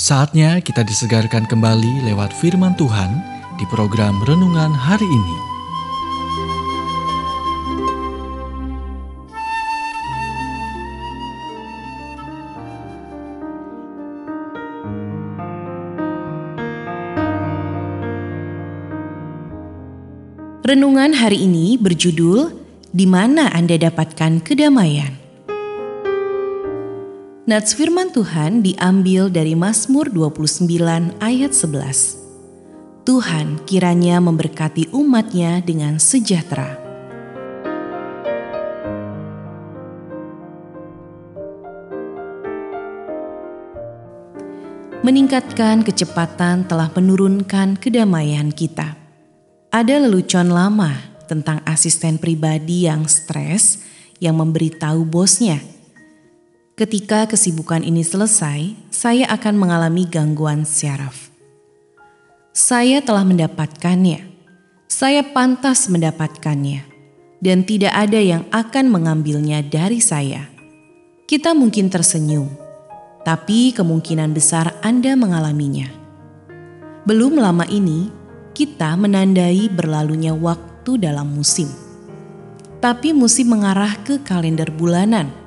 Saatnya kita disegarkan kembali lewat firman Tuhan di program renungan hari ini. Renungan hari ini berjudul "Di mana Anda dapatkan kedamaian?" Nats firman Tuhan diambil dari Mazmur 29 ayat 11. Tuhan kiranya memberkati umatnya dengan sejahtera. Meningkatkan kecepatan telah menurunkan kedamaian kita. Ada lelucon lama tentang asisten pribadi yang stres yang memberitahu bosnya – Ketika kesibukan ini selesai, saya akan mengalami gangguan syaraf. Saya telah mendapatkannya. Saya pantas mendapatkannya. Dan tidak ada yang akan mengambilnya dari saya. Kita mungkin tersenyum, tapi kemungkinan besar Anda mengalaminya. Belum lama ini, kita menandai berlalunya waktu dalam musim. Tapi musim mengarah ke kalender bulanan –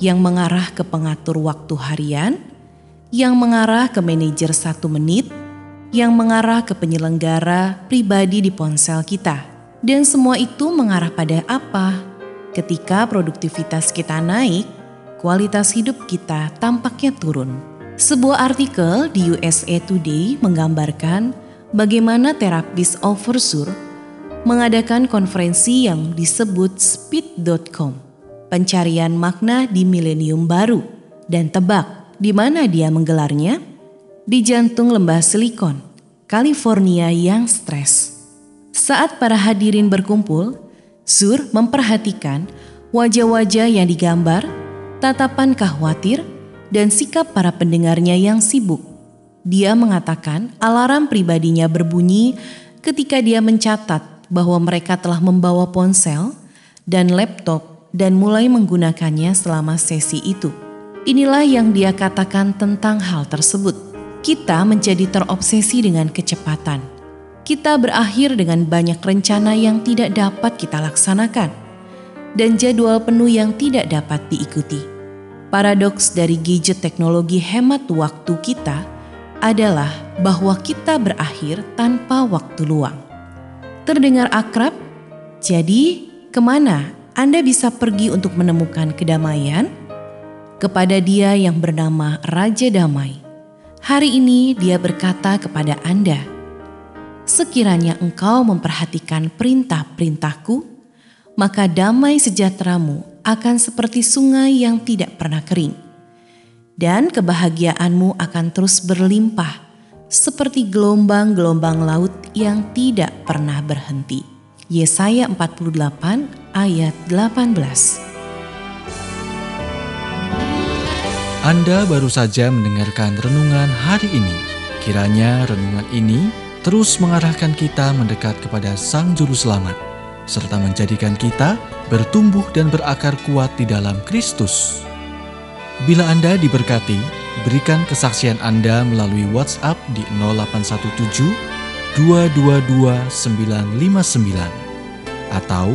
yang mengarah ke pengatur waktu harian, yang mengarah ke manajer satu menit, yang mengarah ke penyelenggara pribadi di ponsel kita. Dan semua itu mengarah pada apa? Ketika produktivitas kita naik, kualitas hidup kita tampaknya turun. Sebuah artikel di USA Today menggambarkan bagaimana terapis oversur mengadakan konferensi yang disebut speed.com pencarian makna di milenium baru. Dan tebak, di mana dia menggelarnya? Di jantung lembah Silikon, California yang stres. Saat para hadirin berkumpul, Sur memperhatikan wajah-wajah yang digambar, tatapan khawatir, dan sikap para pendengarnya yang sibuk. Dia mengatakan alarm pribadinya berbunyi ketika dia mencatat bahwa mereka telah membawa ponsel dan laptop dan mulai menggunakannya selama sesi itu. Inilah yang dia katakan tentang hal tersebut. Kita menjadi terobsesi dengan kecepatan. Kita berakhir dengan banyak rencana yang tidak dapat kita laksanakan dan jadwal penuh yang tidak dapat diikuti. Paradoks dari gadget teknologi hemat waktu kita adalah bahwa kita berakhir tanpa waktu luang. Terdengar akrab? Jadi, ke mana anda bisa pergi untuk menemukan kedamaian kepada Dia yang bernama Raja Damai. Hari ini Dia berkata kepada Anda, "Sekiranya engkau memperhatikan perintah-perintahku, maka damai sejahteramu akan seperti sungai yang tidak pernah kering, dan kebahagiaanmu akan terus berlimpah." seperti gelombang-gelombang laut yang tidak pernah berhenti. Yesaya 48 ayat 18. Anda baru saja mendengarkan renungan hari ini. Kiranya renungan ini terus mengarahkan kita mendekat kepada Sang Juru Selamat, serta menjadikan kita bertumbuh dan berakar kuat di dalam Kristus. Bila Anda diberkati, berikan kesaksian Anda melalui WhatsApp di 0817 222 959 atau